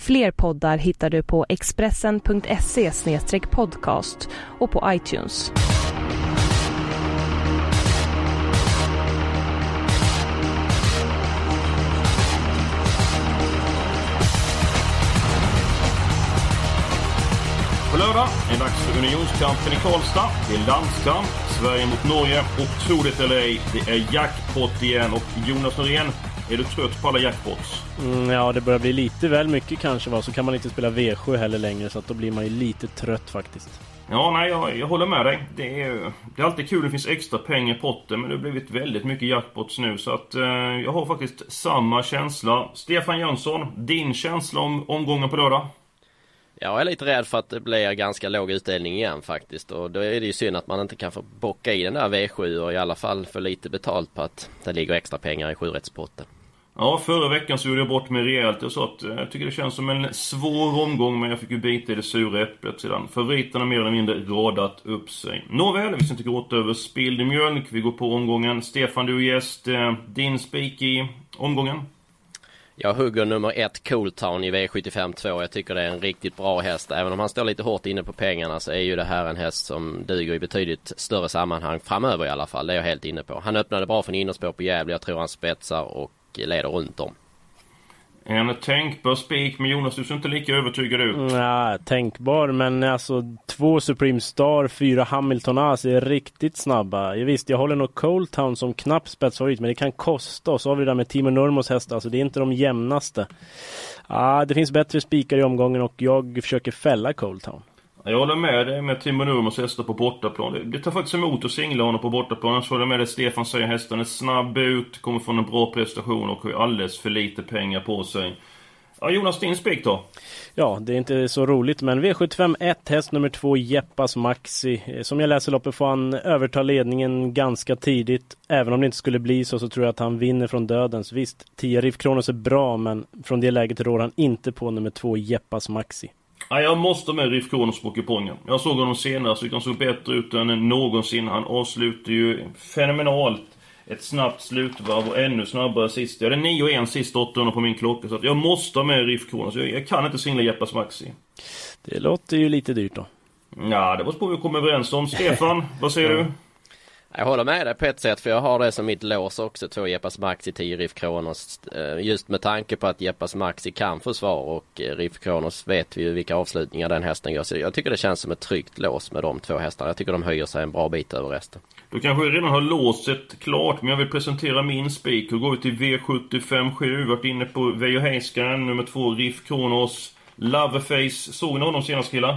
Fler poddar hittar du på expressen.se podcast och på iTunes. På lördag är det dags för unionskampen i Karlstad. Det är landskamp, Sverige mot Norge och tro det eller ej, det är jackpot igen. Och Jonas Norén, är du trött på alla jackpots? Mm, ja, det börjar bli lite väl mycket kanske va. Så kan man inte spela V7 heller längre så att då blir man ju lite trött faktiskt. Ja, nej, jag, jag håller med dig. Det är, det är alltid kul det finns extra pengar i potten, men det har blivit väldigt mycket jackpots nu. Så att eh, jag har faktiskt samma känsla. Stefan Jönsson, din känsla om omgången på lördag? Jag är lite rädd för att det blir ganska låg utdelning igen faktiskt och då är det ju synd att man inte kan få bocka i den där V7 och i alla fall få lite betalt på att det ligger extra pengar i sjurättspotten. Ja, förra veckan så gjorde jag bort mig rejält. Jag sa att eh, jag tycker det känns som en svår omgång, men jag fick ju bita i det sura äpplet sedan. Favoriterna mer eller mindre radat upp sig. Nåväl, vi ska inte gråta över spilld mjölk. Vi går på omgången. Stefan, du är gäst. Eh, din spik i omgången? Jag hugger nummer ett Cooltown i V75 2. Jag tycker det är en riktigt bra häst. Även om han står lite hårt inne på pengarna så är ju det här en häst som duger i betydligt större sammanhang framöver i alla fall. Det är jag helt inne på. Han öppnade bra från innerspår på Gävle. Jag tror han spetsar och leder runt om. En tänkbar spik, men Jonas du ser inte lika övertygad ut. Nej, tänkbar men alltså två Supreme Star, fyra Hamilton As är riktigt snabba. Ja, visst, jag håller nog Cold Town som knapp spetsfavorit men det kan kosta. Och så har vi det där med Timo Nurmos hästar, alltså det är inte de jämnaste. Ah, det finns bättre spikar i omgången och jag försöker fälla Cold Town. Jag håller med dig med Timo Nurmos hästar på bortaplan. Det, det tar faktiskt emot att singla honom på bortaplan. Jag håller jag med dig Stefan säger hästen är snabb ut, kommer från en bra prestation och har alldeles för lite pengar på sig. Ja, Jonas, din spik då? Ja, det är inte så roligt men V75 1, häst nummer 2, Jeppas Maxi. Eh, som jag läser loppet får han överta ledningen ganska tidigt. Även om det inte skulle bli så så tror jag att han vinner från dödens. Visst, 10 Kronos är bra men från det läget rår han inte på nummer 2, Jeppas Maxi. Ja, jag måste med Riff Kronos på kupongen. Jag såg honom senast han såg bättre ut än någonsin. Han avslutar ju fenomenalt ett snabbt slutvarv och ännu snabbare sist. Jag hade 9 och 1 sist 800 på min klocka. Så att jag måste ha med Riff Kronos. Jag, jag kan inte singla Jeppas Maxi. Det låter ju lite dyrt då. Ja, det var på vi kom överens om. Stefan, vad säger du? Jag håller med dig på ett sätt för jag har det som mitt lås också. Två Jeppas Maxi, 10 Riff Kronos. Eh, just med tanke på att Jeppas Maxi kan försvara och eh, Riff Kronos vet vi ju vilka avslutningar den hästen gör. Så jag tycker det känns som ett tryggt lås med de två hästarna. Jag tycker de höjer sig en bra bit över resten. Du kanske redan har låset klart, men jag vill presentera min spik och går ut till V757. Varit inne på Veijo Heiskanen, nummer två Riff Kronos. Loverface. Såg ni honom senast killar?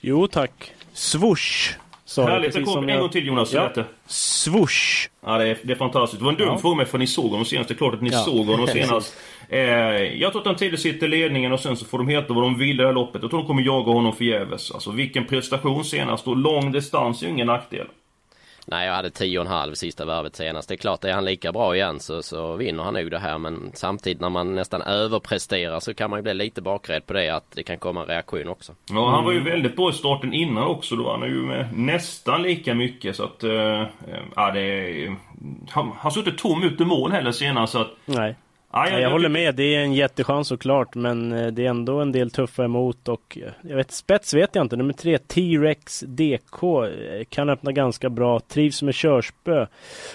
Jo tack. Swoosh! Sa Härligt, det kom en gång till Jonas, ja. Swoosh! Ja, det är, det är fantastiskt. Det var en dum ja. fråga för ni såg honom senast. Det är klart att ni ja. såg honom senast. eh, jag tror att han tidigt sitter ledningen och sen så får de heta vad de vill i det här loppet. Jag tror de kommer jaga honom förgäves. Alltså vilken prestation senast och lång distans är ju ingen nackdel. Nej, jag hade 10,5 sista varvet senast. Det är klart, är han lika bra igen så, så vinner han nog det här. Men samtidigt när man nästan överpresterar så kan man ju bli lite bakrädd på det att det kan komma en reaktion också. Ja, han var ju väldigt bra i starten innan också då. Han är ju med nästan lika mycket så att... Äh, ja, det är... Han, han såg inte tom ut i mål heller senast så att... Nej. Ja, jag, jag, håller med, det är en jättechans såklart men eh, det är ändå en del tuffa emot och eh, jag vet, spets vet jag inte. Nummer tre, T-Rex DK eh, kan öppna ganska bra, trivs med körspö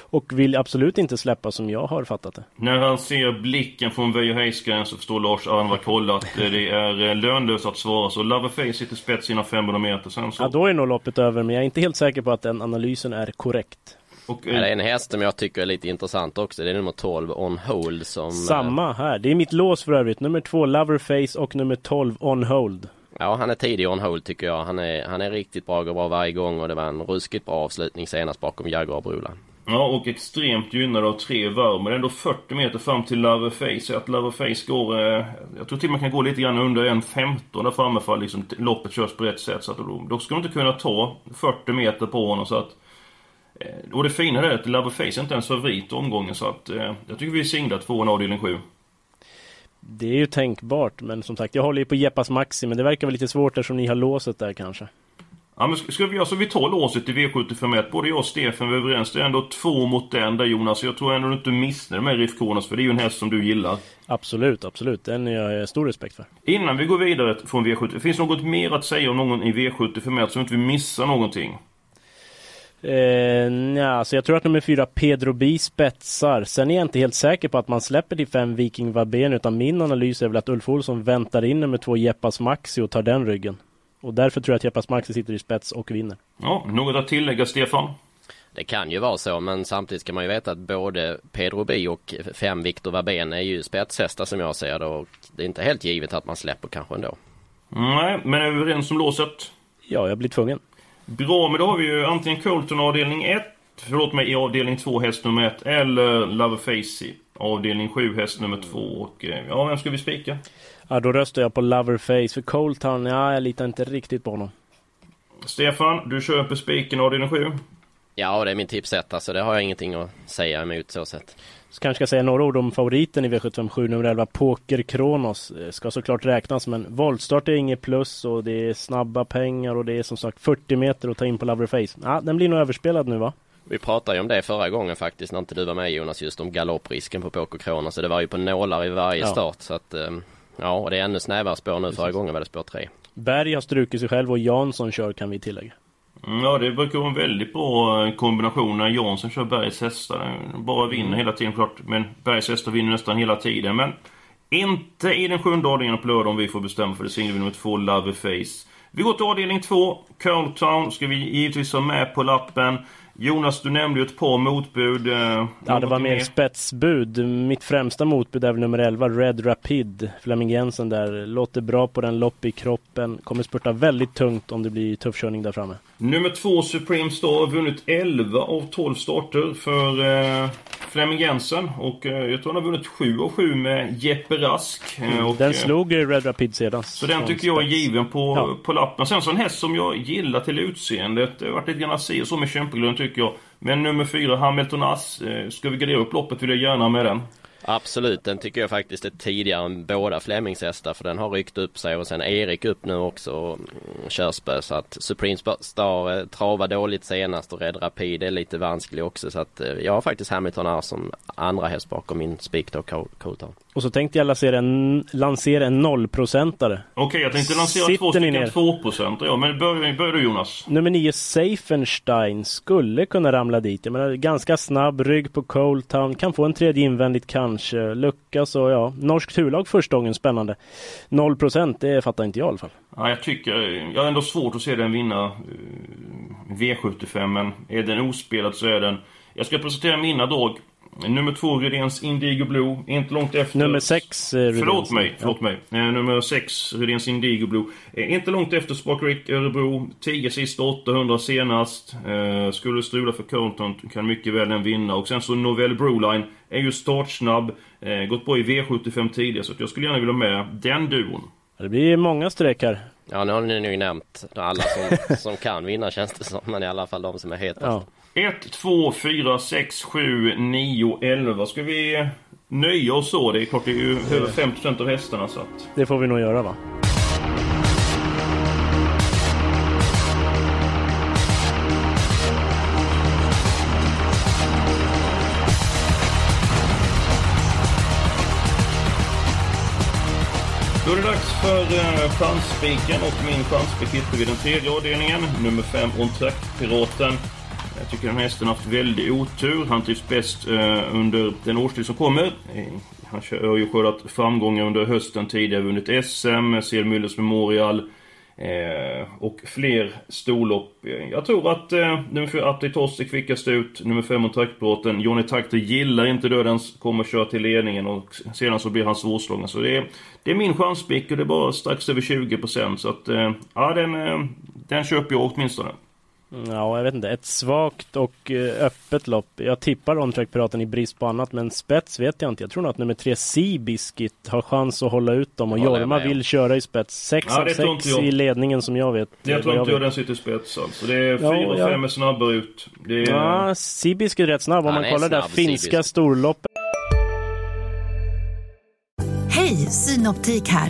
och vill absolut inte släppa som jag har fattat det. När han ser blicken från Veijo Heiskanen så förstår Lars Arnvar Kolla att det är lönlöst att svara så Loverface sitter spets innan 500 meter sen så... Ja, då är nog loppet över men jag är inte helt säker på att den analysen är korrekt. Och, det är en häst som jag tycker är lite intressant också. Det är nummer 12 On Hold som... Samma här. Det är mitt lås för övrigt. Nummer 2 Loverface och nummer 12 On Hold. Ja, han är tidig on hold tycker jag. Han är, han är riktigt bra, går bra varje gång och det var en ruskigt bra avslutning senast bakom Jaguar. Ja, och extremt gynnad av tre varv. Men ändå 40 meter fram till Loverface. Att Loverface går... Eh, jag tror till med kan gå lite grann under 1.15 där framme för att liksom, loppet körs på rätt sätt. Så att då, då ska de inte kunna ta 40 meter på honom. Så att, eh, och det fina är att är inte ens favorit omgången. Så att eh, jag tycker vi singlar tvåan avdelning 7. Det är ju tänkbart, men som sagt, jag håller ju på Jeppas Maxi, men det verkar väl lite svårt eftersom ni har låset där kanske. Ja men ska vi göra så vi tar låset i V751? Både jag och Stefan är överens. Det är ändå två mot den där Jonas. Jag tror ändå du inte med Riff Kronos för det är ju en häst som du gillar. Absolut, absolut. Den är jag stor respekt för. Innan vi går vidare från V70. Finns det något mer att säga om någon i V75 så inte vi missar någonting? Eh, nja, så jag tror att nummer fyra Pedro B spetsar. Sen är jag inte helt säker på att man släpper till fem Viking Vabén utan min analys är väl att Ulf Olsson väntar in nummer två Jeppas Maxi och tar den ryggen. Och därför tror jag att Jeppas Maxi sitter i spets och vinner. Ja, något att tillägga Stefan? Det kan ju vara så men samtidigt ska man ju veta att både Pedro B och fem Victor Vabén är ju spetshästar som jag ser det och det är inte helt givet att man släpper kanske ändå. Nej, men är vi överens om låset? Ja, jag blir tvungen. Bra, men då har vi ju antingen Colton avdelning 1, förlåt mig, i avdelning 2 häst nummer 1 eller Loverface i avdelning 7 häst nummer 2 och eh, ja, vem ska vi spika? Ja, då röstar jag på Loverface. För Coltown, ja, jag litar inte riktigt på honom. Stefan, du köper spiken avdelning 7? Ja, det är min tipsetta så det har jag ingenting att säga emot så sett. Så kanske ska säga några ord om favoriten i V757 nummer 11 Poker Kronos. Eh, ska såklart räknas men voltstart är inget plus och det är snabba pengar och det är som sagt 40 meter att ta in på Loverface. Ja, den blir nog överspelad nu va? Vi pratade ju om det förra gången faktiskt när inte du var med Jonas just om galopprisken på Poker Kronos. Så det var ju på nålar i varje Ja. start så att ehm, Ja, och det är ännu snävare spår nu. Förra gången var det spår 3. Berg har strukit sig själv och Jansson kör kan vi tillägga. Mm, Ja, det brukar vara en väldigt bra eh, kombination när Jansson kör Bergs hästar. Bara vinner hela tiden klart, men Bergs hästar vinner nästan hela tiden. Men inte i den sjunde avdelningen på lördag om vi får bestämma för det. Vi nummer två, Love Face. Vi går till avdelning två, Curltown ska vi givetvis ha med på lappen. Jonas, du nämnde ju ett par motbud. eh, Ja, det var mer spetsbud. Mitt främsta motbud är väl nummer 11, Red Rapid. Flemming Jensen där. Låter bra på den, lopp i kroppen. Kommer spurta väldigt tungt om det blir tuff körning där framme. Nummer två, Supreme Star, har vunnit 11 av 12 starter för eh, Flemming Jensen. Och eh, jag tror han har vunnit 7 av 7 med Jeppe Rask. Eh, och, Den eh, slog eh, Red Rapid sedan. Så den tycker jag är given på, Ja. på lappen. Sen så en häst som jag gillar till utseendet. Det har varit lite grann si så med kämpeglöden tycker jag. Men nummer fyra, Hamilton Ass. Eh, ska vi gardera upp loppet vill jag gärna med den. Absolut, den tycker jag faktiskt är tidigare än båda Flemings hästar för den har ryckt upp sig och sen Erik upp nu också och mm, Körsbö så att Supreme Star eh, travar dåligt senast och Red Rapid är lite vansklig också så att eh, jag har faktiskt Hamilton här som andra häst bakom min spik då, Coltown. Och så tänkte jag lansera en, lansera en nollprocentare. Okej, jag tänkte lansera Sitter två stycken? 2% ja, men börja, börja du Jonas. Nummer 9 Seifenstein skulle kunna ramla dit. Jag menar, ganska snabb rygg på Coltown. Kan få en tredje invändigt kanske. Luckas och ja, norskt turlag första gången. Spännande. 0 procent, det fattar inte jag i alla fall. Ja, jag tycker... Jag har ändå svårt att se den vinna eh, V75, men är den ospelad så är den... Jag ska presentera mina drag. Nummer två, Rydéns Indigo Blue. Inte långt efter... Nummer 6 eh, Förlåt Rudins. mig, förlåt mig. Eh, nummer 6, Rydéns Indigo Blue. Eh, inte långt efter Spark Rick Örebro. 10 sista 800 senast. Eh, skulle strula för Colton kan mycket väl den vinna. Och sen så Novell Broline är ju startsnabb. Gått bra i V75 tidigare, så jag skulle gärna vilja ha med den duon. Ja, Det blir många streck här. Ja nu har ni nu nämnt alla som, som kan vinna känns det som men i alla fall de som är hetast. Ja. 1, 2, 4, 6, 7, 9, 11. Ska vi eh, nöja oss så? Det är klart, det är ju över 50% av hästarna så att... Det får vi nog göra va? Då är det dags för eh, chansspiken och min chanspik hittar vi den tredje avdelningen. Nummer 5, Ontract-piraten. Jag tycker den här hästen har haft väldigt otur. Han trivs bäst eh, under den årstid som kommer. Han har ju skördat framgångar under hösten tidigare. Vunnit SM, Selmüllers Müllers Memorial. Eh, och fler storlopp. Jag tror att eh, nummer 4, Aptitos är kvickast ut. Nummer 5, Ontract-piraten. Johnny Takter gillar inte dödens. Kommer köra till ledningen och sedan så blir han svårslagen. Så det är, det är min chanspick och det är bara strax över 20% så att... Eh, ja, den, eh, den köper jag åtminstone. Ja, jag vet inte. Ett svagt och eh, öppet lopp. Jag tippar On-Track Piraten i brist på annat, men spets vet jag inte. Jag tror nog att nummer tre Seabiscuit har chans att hålla ut dem och Jorma med vill om. köra i spets. 6 Ja, av det tror 6 inte jag. i ledningen som jag vet. Jag tror inte jag den sitter i spets alltså. Det är Ja, 4 och ja. 5 är snabbare ut. Det är... Ja, Seabiscuit är rätt snabb. Om man kollar det där snabb, finska Seabiscuit. storloppet. Hej, Synoptik här.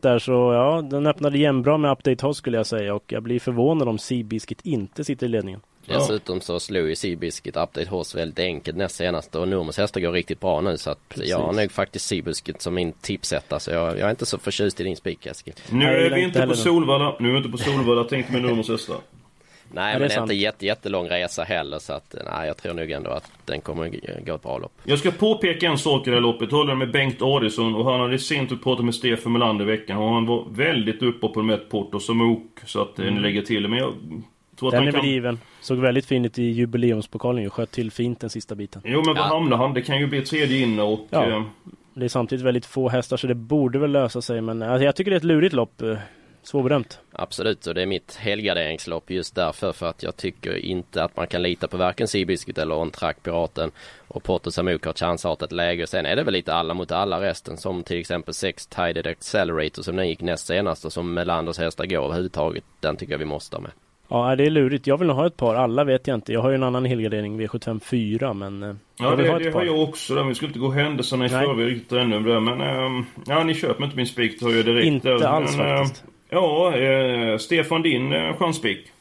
Där så, ja, den öppnade jämnbra med Update Hoss skulle jag säga och jag blir förvånad om Seabiscuit inte sitter i ledningen. Dessutom så slog ju Seabiscuit Update Horse väldigt enkelt näst senaste och Nurmos hästar går riktigt bra nu så att jag har nog faktiskt Seabiscuit som min tipsetta så jag, jag är inte så förtjust i din spik Eskil. Nu är vi inte på Solvalla. Nu är vi inte på Solvalla. Tänkte med Nurmos hästar. Nej men det är sant. inte jätte, jättelång resa heller så att nej jag tror nog ändå att den kommer gå ett bra lopp. Jag ska påpeka en sak i det här loppet. Jag håller med Bengt Adison och han hade sent ut pratat med Stefan Melander i veckan. Och han var väldigt uppe på ett Porto som ok. Så att eh, ni lägger till. Men jag tror att Den han är kan... väl given. Såg väldigt fin ut i jubileumspokalen ju. Sköt till fint den sista biten. Jo men var Ja. hamnar han? Det kan ju bli tredje inne och... Ja. Eh, Det är samtidigt väldigt få hästar så det borde väl lösa sig men alltså, jag tycker det är ett lurigt lopp. Eh, Svårbedömt. Absolut och det är mitt helgarderingslopp just därför för att jag tycker inte att man kan lita på varken Seabiscuit eller On Track Piraten och Porto Samuk har chansartat läge. Sen är det väl lite alla mot alla resten som till exempel 6 Tided Accelerator som den gick näst senast och som Melanders hästar går överhuvudtaget. Den tycker jag vi måste ha med. Ja, det är lurigt. Jag vill nog ha ett par. Alla vet jag inte. Jag har ju en annan helgardering, V75 4, men eh, Ja, jag vill det, ha det har jag också. Där. Vi ska inte gå händelserna i förväg riktigt ännu. Men ehm, ja, ni köper inte min spik. Det har jag direkt. Inte där. alls men, faktiskt. Ja, eh, Stefan din eh, chanspick?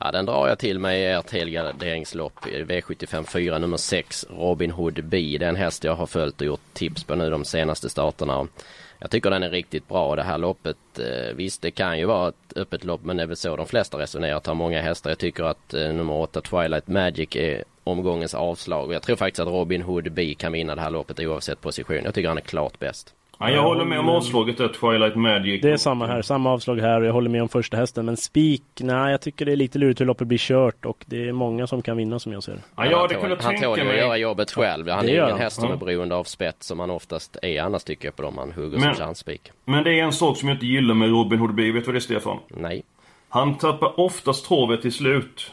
Ja, den drar jag till mig i ert helgarderingslopp. V75 4 nummer 6 Robin Hood B. Det är en häst jag har följt och gjort tips på nu de senaste starterna. Jag tycker den är riktigt bra det här loppet. Eh, visst det kan ju vara ett öppet lopp men det är väl så de flesta resonerar. Tar många hästar. Jag tycker att eh, nummer 8 Twilight Magic är omgångens avslag. Jag tror faktiskt att Robin Hood B kan vinna det här loppet oavsett position. Jag tycker han är klart bäst. Ja, jag håller med om avslaget där, Twilight Magic. Det är samma här, samma avslag här och jag håller med om första hästen. Men spik, nej jag tycker det är lite lurigt hur loppet blir kört och det är många som kan vinna som jag ser det. Ja, jag han hade tål- kunnat han tänka tål ju att mig... göra jobbet själv. Han Det är ju ingen han. häst som är beroende av spets som han oftast är annars tycker jag på dem han hugger Men- som chansspik. Men det är en sak som jag inte gillar med Robin Hood B. Vet du vad det är Stefan? Nej. Han tappar oftast travet till slut.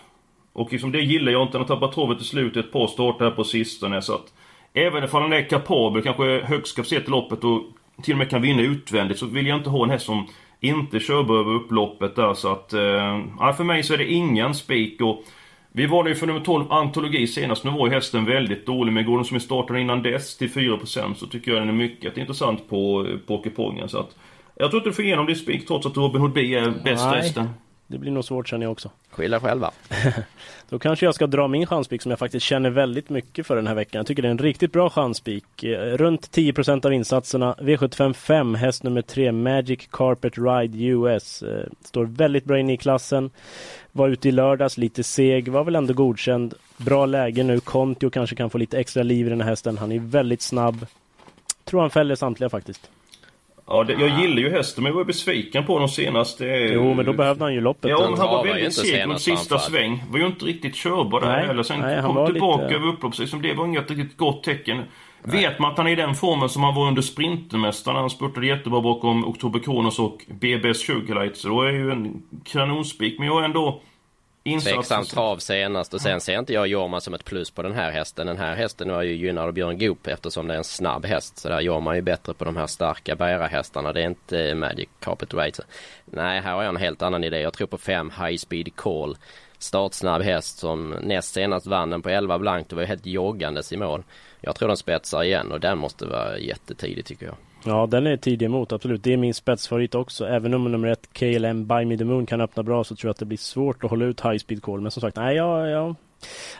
Och liksom det gillar jag inte. Han tappar travet till slut ett par starter här på sistone. Så att även ifall han är kapabel, kanske högst kapacitet i loppet och till och med kan vinna utvändigt så vill jag inte ha en häst som inte kör över upploppet där. Så att... Eh, för mig så är det ingen spik. Och vi var ju för nummer 12 antologi senast. Nu var ju hästen väldigt dålig. Men går den som är startade innan dess till 4% så tycker jag den är mycket intressant på, på kupongen. Så att jag tror inte du får igenom din spik trots att Robin Hood B är bäst hästen. Det blir nog svårt känner jag också. Skylla själva. Då kanske jag ska dra min chanspik som jag faktiskt känner väldigt mycket för den här veckan. Jag tycker det är en riktigt bra chanspik. Eh, Runt 10% av insatserna. V75 5, häst nummer 3, Magic Carpet Ride US. Eh, Står väldigt bra inne i klassen. Var ute i lördags, lite seg, var väl ändå godkänd. Bra läge nu. Kontio kanske kan få lite extra liv i den här hästen. Han är väldigt snabb. Tror han fäller samtliga faktiskt. Ja, det, jag gillar ju hästen men jag var besviken på dem senast. Jo, men då behövde han ju loppet. Ja, men han var väldigt seg mot sista sväng. Var ju inte riktigt körbar där Nej, heller. Sen nej, han kom var tillbaka lite- över upploppet. Liksom, det var inget riktigt gott tecken. Vet man att han är i den formen som han var under Sprintermästaren. Han spurtade jättebra bakom Oktober Kronos och BBS Sugarlight. Så då är ju en kanonspik. Men jag är ändå... Tveksam insats... trav senast och sen ser inte jag Jorma som ett plus på den här hästen. Den här hästen är ju gynnad av Björn Goop eftersom det är en snabb häst. Så där gör man ju bättre på de här starka bärarhästarna. Det är inte Magic Carpet. Så- Nej, här har jag en helt annan idé. Jag tror på fem High Speed Call. Startsnabb häst som näst senast vann den på 11 blankt och var ju helt joggandes i mål. Jag tror den spetsar igen och den måste vara jättetidig tycker jag. Ja, den är tidig emot, absolut. Det är min spetsfavorit också. Även om nummer ett, KLM By Me The Moon, kan öppna bra så tror jag att det blir svårt att hålla ut High Speed Call. Men som sagt, nej, jag, jag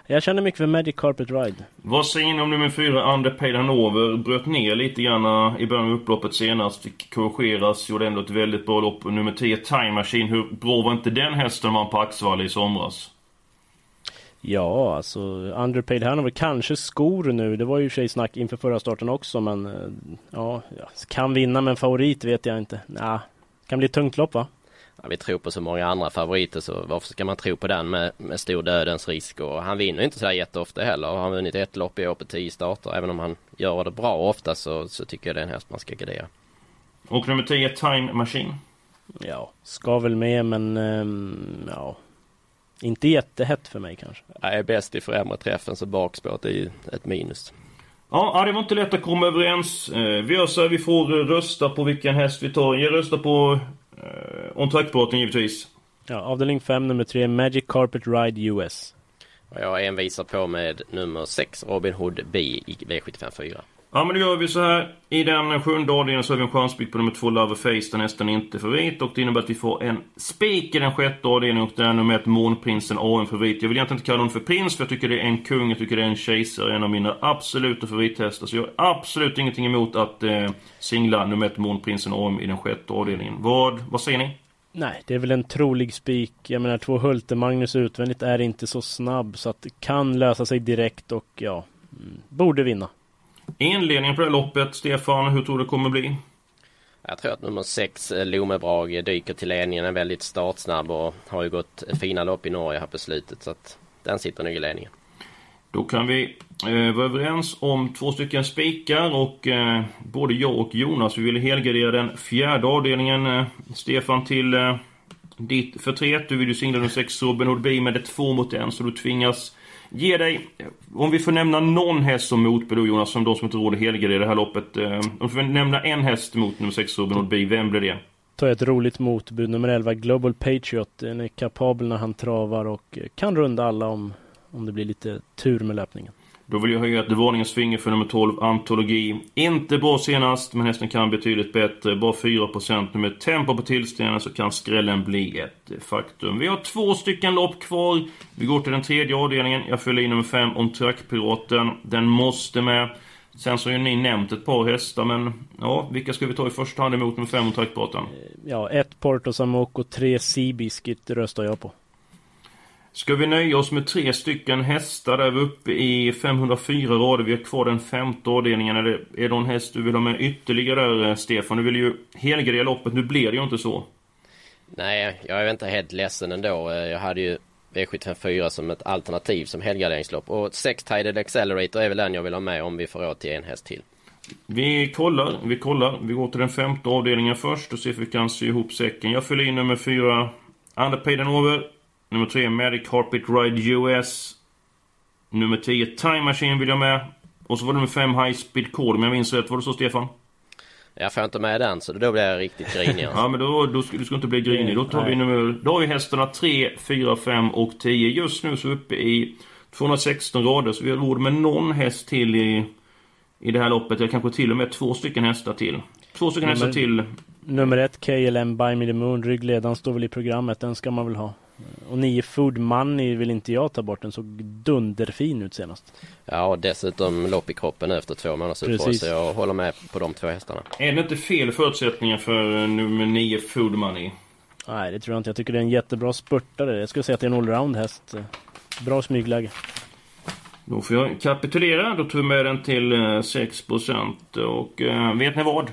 jag känner mycket för Magic Carpet Ride. Vad säger ni om nummer fyra, Underpaid Hanover? Bröt ner lite grann eh, i början av upploppet senast. Fick korrigeras, gjorde ändå ett väldigt bra lopp. Nummer 10, Time Machine. Hur bra var inte den hästen man på Axvalla i somras? Ja, alltså Underpaid Hanover kanske skor nu. Det var ju i och för sig snack inför förra starten också, men eh, ja, kan vinna med en favorit vet jag inte. Nah, kan bli ett tungt lopp va? Ja, vi tror på så många andra favoriter så varför ska man tro på den med, med stor dödens risk och han vinner inte så här jätteofta heller. Han har vunnit ett lopp i år på tio starter. Även om han gör det bra ofta så, så tycker jag det är en häst man ska gardera. Och nummer 10, Time Machine. Ja, ska väl med men um, ja, inte jättehett för mig kanske. Jag är bäst i främre träffen så bakspåret är ju ett minus. Ja, det var inte lätt att komma överens. Eh, vi gör så här, vi får rösta på vilken häst vi tar. Jag röstar på eh, On Track-båten givetvis. Ja, avdelning 5, nummer 3, Magic Carpet Ride US. Och jag envisar på med nummer 6, Robin Hood B i V75 4. Ja men då gör vi så här. I den sjunde avdelningen så har vi en chansspik på nummer två Loverface, där nästan inte är favorit. Och det innebär att vi får en spik i den sjätte avdelningen och där nummer ett Månprinsen AM favorit. Jag vill egentligen inte kalla honom för prins för jag tycker det är en kung, jag tycker det är en kejsare. En av mina absoluta favorithästar. Så jag har absolut ingenting emot att eh, singla nummer ett Månprinsen AM i den sjätte avdelningen. Vad, vad säger ni? Nej, det är väl en trolig spik. Jag menar två Hulte Magnus utvändigt är inte så snabb så att det kan lösa sig direkt och ja, mm, borde vinna. Inledningen på det här loppet, Stefan, hur tror du det kommer bli? Jag tror att nummer 6, eh, Lomebrag, dyker till ledningen. Är väldigt startsnabb och har ju gått fina lopp i Norge här på slutet. Så att den sitter nog i ledningen. Då kan vi eh, vara överens om två stycken spikar och eh, både jag och Jonas vi vill helgardera den fjärde avdelningen. Eh, Stefan till eh, ditt förtret. Du vill ju singla nummer 6 Robin Hood B med ett två mot en så du tvingas Ge dig, om vi får nämna någon häst som motbud då Jonas, som de som inte råder helger i det här loppet. Eh, om vi får nämna en häst mot nummer 6 Robin Hood vem blir det? Tar jag ett roligt motbud, nummer 11 Global Patriot. Den är kapabel när han travar och kan runda alla om, om det blir lite tur med löpningen. Då vill jag höja ett varningens finger för nummer 12, Antologi. Inte bra senast, men hästen kan betydligt bättre. Bara 4% nu med tempo på tillställningen så kan skrällen bli ett faktum. Vi har två stycken lopp kvar. Vi går till den tredje avdelningen. Jag fyller in nummer 5, On Track-piraten. Den måste med. Sen så har ju ni nämnt ett par hästar, men ja, vilka ska vi ta i första hand emot nummer 5 On Track-piraten? Ja, ett Porto Samok och tre Seabiscuit röstar jag på. Ska vi nöja oss med tre stycken hästar där vi är uppe i 504 rader. Vi har kvar den femte avdelningen. Är det, är det någon häst du vill ha med ytterligare där, eh, Stefan? Du vill ju helgardera loppet. Nu blir det ju inte så. Nej, jag är inte helt ledsen ändå. Eh, jag hade ju V754 som ett alternativ som helgarderingslopp. Och Sex-Tided Accelerator är väl den jag vill ha med om vi får råd till en häst till. Vi kollar, vi kollar. Vi går till den femte avdelningen först och ser if vi kan sy ihop säcken. Jag fyller in nummer fyra, Underpaid over. Nummer 3 Magic Carpet Ride US. Nummer 10 Time Machine vill jag med. Och så var det nummer 5 High Speed Code om jag minns rätt. Var det så Stefan? Jag får inte med den så då blir jag riktigt grinig alltså. Ja men då, då ska, du ska inte bli grinig. Då tar Nej. vi nummer... Då har vi hästarna 3, 4, 5 och 10. Just nu så är vi uppe i 216 rader. Så vi har råd med någon häst till i, i det här loppet. Jag kanske till och med två stycken hästar till. Två stycken nummer, hästar till. Nummer 1 KLM By Me The Moon. Ryggledaren står väl i programmet. Den ska man väl ha. Och nio Food Money vill inte jag ta bort. Den såg dunderfin ut senast. Ja och dessutom lopp i kroppen efter två månaders uppehåll. Så jag håller med på de två hästarna. Är det inte fel förutsättningar för eh, nummer nio Food Money? Nej det tror jag inte. Jag tycker det är en jättebra spurtare. Jag skulle säga att det är en allround häst. Bra smygläge. Då får jag kapitulera. Då tog vi med den till 6% eh, och äh, vet ni vad?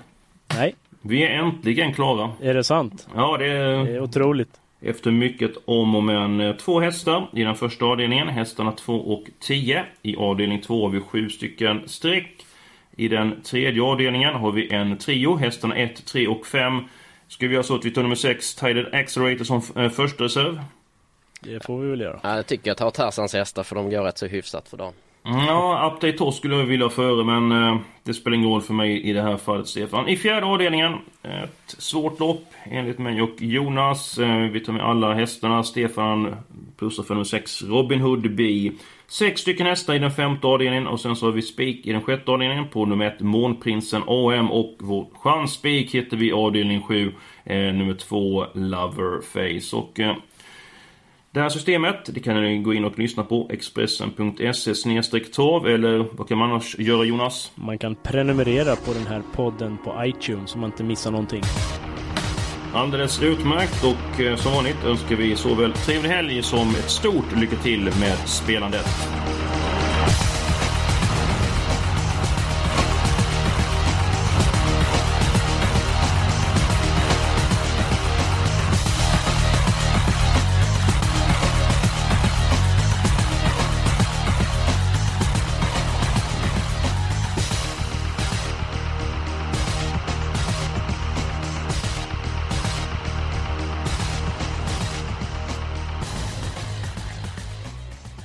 Nej. Vi är äntligen klara. Är det sant? Ja, det är... Det är otroligt. Efter mycket om och men eh, två hästar i den första avdelningen. Hästarna 2 och 10. I avdelning 2 har vi sju stycken streck. I den tredje avdelningen har vi en trio. Hästarna 1, 3 och 5. Ska vi göra så att vi tar nummer 6, Tided Accelerator som eh, första reserv? Det får vi väl göra. Ja, jag tycker jag tar Tarzans hästar för de går rätt så hyfsat för dagen. Mm, ja, Update Torsk skulle jag vilja före men eh, det spelar ingen roll för mig i det här fallet Stefan. I fjärde avdelningen, ett svårt lopp enligt mig och Jonas. Eh, vi tar med alla hästarna. Stefan plussar för nummer 6, Robin Hood B. Sex stycken hästar i den femte avdelningen och sen så har vi spik i den sjätte avdelningen på nummer 1 Månprinsen AM och vår chansspik hittar vi i avdelning 7 eh, nummer 2 Loverface. Och eh, det här systemet det kan ni gå in och lyssna på expressen.se torv eller vad kan man annars göra Jonas? Man kan prenumerera på den här podden på iTunes så man inte missar någonting. Alldeles utmärkt och eh, som vanligt önskar vi såväl trevlig helg som ett stort lycka till med spelandet.